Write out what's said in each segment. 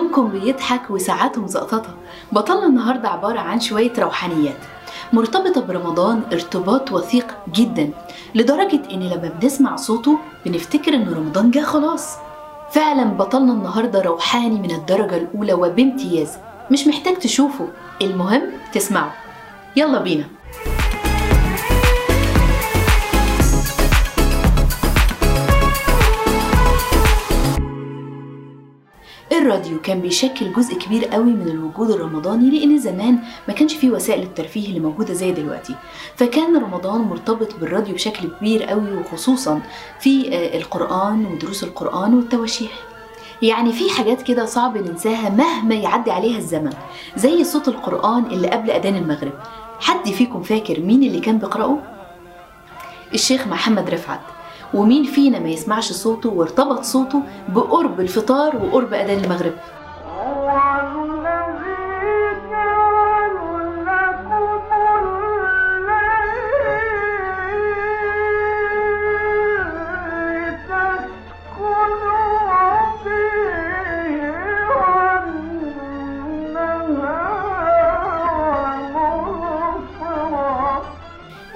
بعضكم بيضحك وساعاتهم زقططة. بطلنا النهاردة عبارة عن شوية روحانيات. مرتبطة برمضان ارتباط وثيق جدا لدرجة إن لما بنسمع صوته بنفتكر إن رمضان جه خلاص. فعلا بطلنا النهاردة روحاني من الدرجة الأولى وبامتياز. مش محتاج تشوفه المهم تسمعه. يلا بينا. الراديو كان بيشكل جزء كبير قوي من الوجود الرمضاني لأن زمان ما كانش فيه وسائل الترفيه اللي موجودة زي دلوقتي. فكان رمضان مرتبط بالراديو بشكل كبير قوي وخصوصا في القرآن ودروس القرآن والتواشيح. يعني في حاجات كده صعب ننساها مهما يعدي عليها الزمن. زي صوت القرآن اللي قبل أذان المغرب. حد فيكم فاكر مين اللي كان بيقرأه؟ الشيخ محمد رفعت. ومين فينا ما يسمعش صوته وارتبط صوته بقرب الفطار وقرب أذان المغرب؟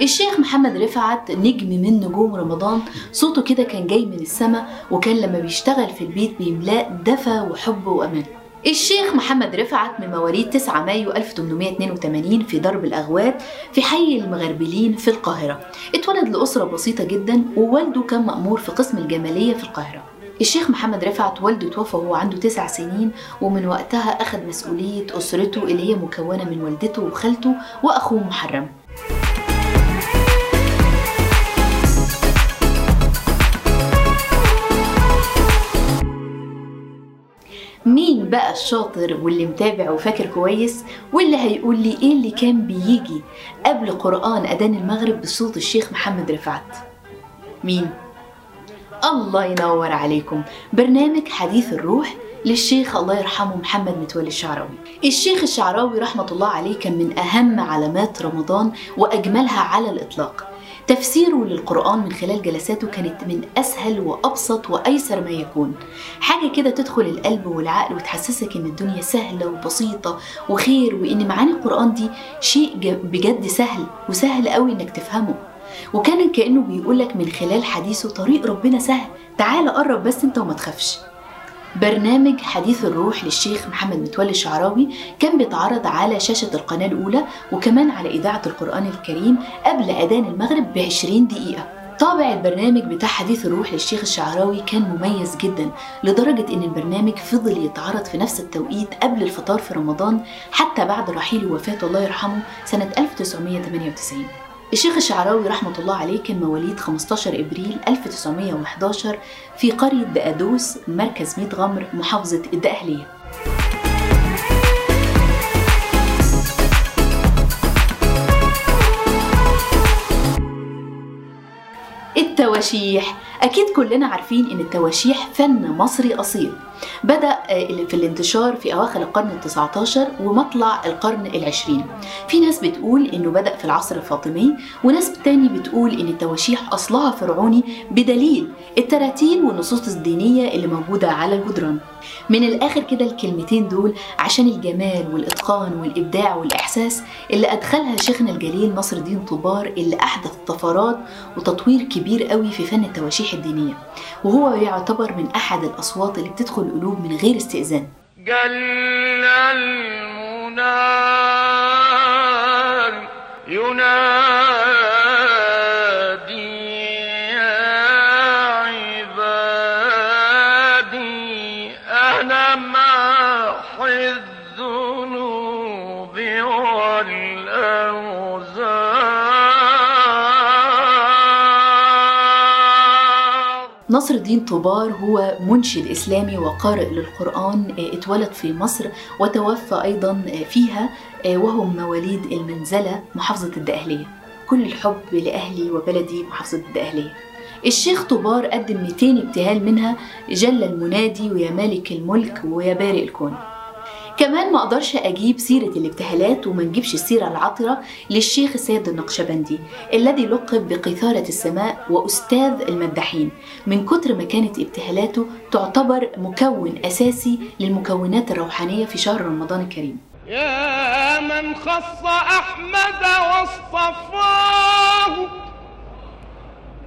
الشيخ محمد رفعت نجم من نجوم رمضان. صوته كده كان جاي من السماء وكان لما بيشتغل في البيت بيملاه دفى وحب وأمان. الشيخ محمد رفعت من مواليد 9 مايو 1882 في درب الأغوات في حي المغربلين في القاهرة. اتولد لأسرة بسيطة جدا ووالده كان مأمور في قسم الجمالية في القاهرة. الشيخ محمد رفعت والده توفى وهو عنده تسع سنين ومن وقتها أخذ مسؤولية أسرته اللي هي مكونة من والدته وخالته وأخوه محرم. الشاطر واللي متابع وفاكر كويس واللي هيقول لي إيه اللي كان بيجي قبل قرآن أذان المغرب بصوت الشيخ محمد رفعت. مين؟ الله ينور عليكم. برنامج حديث الروح للشيخ الله يرحمه محمد متولي الشعراوي. الشيخ الشعراوي رحمة الله عليه كان من أهم علامات رمضان وأجملها على الإطلاق. تفسيره للقرآن من خلال جلساته كانت من أسهل وأبسط وأيسر ما يكون. حاجة كده تدخل القلب والعقل وتحسسك إن الدنيا سهلة وبسيطة وخير وإن معاني القرآن دي شيء بجد سهل وسهل قوي إنك تفهمه. وكان كأنه بيقولك من خلال حديثه طريق ربنا سهل تعال قرب بس أنت وما تخافش. برنامج حديث الروح للشيخ محمد متولي الشعراوي كان بيتعرض على شاشة القناة الأولى وكمان على إذاعة القرآن الكريم قبل أذان المغرب ب 20 دقيقة. طابع البرنامج بتاع حديث الروح للشيخ الشعراوي كان مميز جدا لدرجة إن البرنامج فضل يتعرض في نفس التوقيت قبل الفطار في رمضان حتى بعد رحيله وفاته الله يرحمه سنة 1998 الشيخ الشعراوي رحمة الله عليه كان مواليد 15 إبريل 1911 في قرية بقادوس مركز ميت غمر محافظة الدقهلية. التواشيح. أكيد كلنا عارفين إن التواشيح فن مصري أصيل. بدأ في الانتشار في أواخر القرن التسعة عشر ومطلع القرن العشرين. في ناس بتقول إنه بدأ في العصر الفاطمي وناس تاني بتقول إن التواشيح أصلها فرعوني بدليل التراتيل والنصوص الدينية اللي موجودة على الجدران. من الآخر كده الكلمتين دول عشان الجمال والإتقان والإبداع والإحساس اللي أدخلها شيخنا الجليل نصر الدين طوبار اللي أحدث طفرات وتطوير كبير قوي في فن التواشيح الدينية. وهو يعتبر من أحد الأصوات اللي بتدخل القلوب من غير استئذان. جل المنال ينادي نصر الدين طوبار هو منشد إسلامي وقارئ للقرآن اتولد في مصر وتوفى أيضا فيها وهو من مواليد المنزلة محافظة الدقهلية. كل الحب لأهلي وبلدي محافظة الدقهلية. الشيخ طوبار قدم 200 ابتهال منها جل المنادي ويا مالك الملك ويا بارئ الكون. كمان ما أقدرش أجيب سيرة الابتهالات وما نجيبش السيرة العطرة للشيخ السيد النقشبندي الذي لقب بقيثارة السماء وأستاذ المداحين. من كتر ما كانت ابتهالاته تعتبر مكون أساسي للمكونات الروحانية في شهر رمضان الكريم. يا من خص أحمد واصطفاه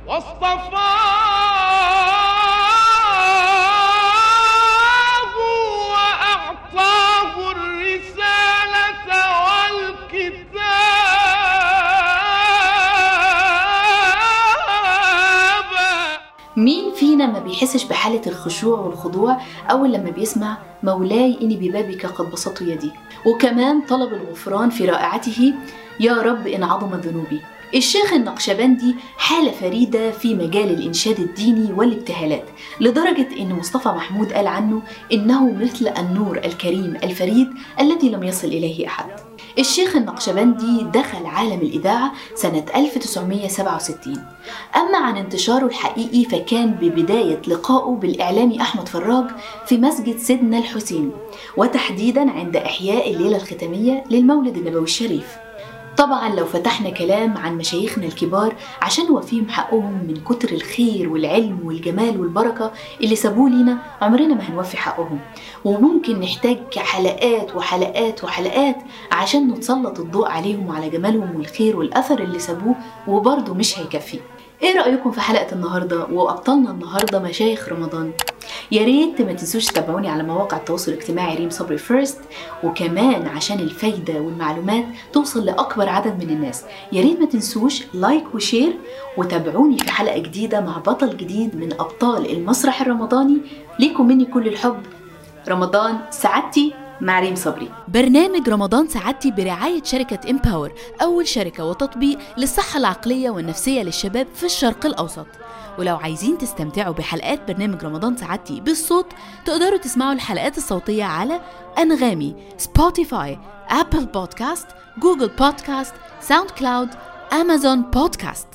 واصطفاه. فينا ما بيحسش بحالة الخشوع والخضوع أول لما بيسمع مولاي إني ببابك قد بسطت يدي. وكمان طلب الغفران في رائعته يا رب إن عظمت ذنوبي. الشيخ النقشبندي حالة فريدة في مجال الإنشاد الديني والابتهالات لدرجة إن مصطفى محمود قال عنه إنه مثل النور الكريم الفريد الذي لم يصل إليه أحد. الشيخ النقشبندي دخل عالم الإذاعة سنة 1967 أما عن انتشاره الحقيقي فكان ببداية لقائه بالإعلامي أحمد فراج في مسجد سيدنا الحسين وتحديدا عند إحياء الليلة الختامية للمولد النبوي الشريف. طبعا لو فتحنا كلام عن مشايخنا الكبار عشان نوفيهم حقهم من كتر الخير والعلم والجمال والبركة اللي سابوه لينا عمرنا ما هنوفي حقهم. وممكن نحتاج حلقات وحلقات وحلقات عشان نتسلط الضوء عليهم وعلى جمالهم والخير والأثر اللي سابوه وبرضه مش هيكفي. إيه رأيكم في حلقة النهاردة؟ وأبطالنا النهاردة مشايخ رمضان. يا ريت ما تنسوش تتابعوني على مواقع التواصل الاجتماعي ريم صبري First وكمان عشان الفايدة والمعلومات توصل لأكبر عدد من الناس. يا ريت ما تنسوش like و share وتابعوني في حلقة جديدة مع بطل جديد من أبطال المسرح الرمضاني. ليكم مني كل الحب. رمضان سعادتي مع ريم صبري. برنامج رمضان سعادتي برعاية شركة Empower أول شركة وتطبيق للصحة العقلية والنفسية للشباب في الشرق الأوسط. ولو عايزين تستمتعوا بحلقات برنامج رمضان سعادتي بالصوت تقدروا تسمعوا الحلقات الصوتية على أنغامي Spotify Apple Podcast Google Podcast SoundCloud Amazon Podcast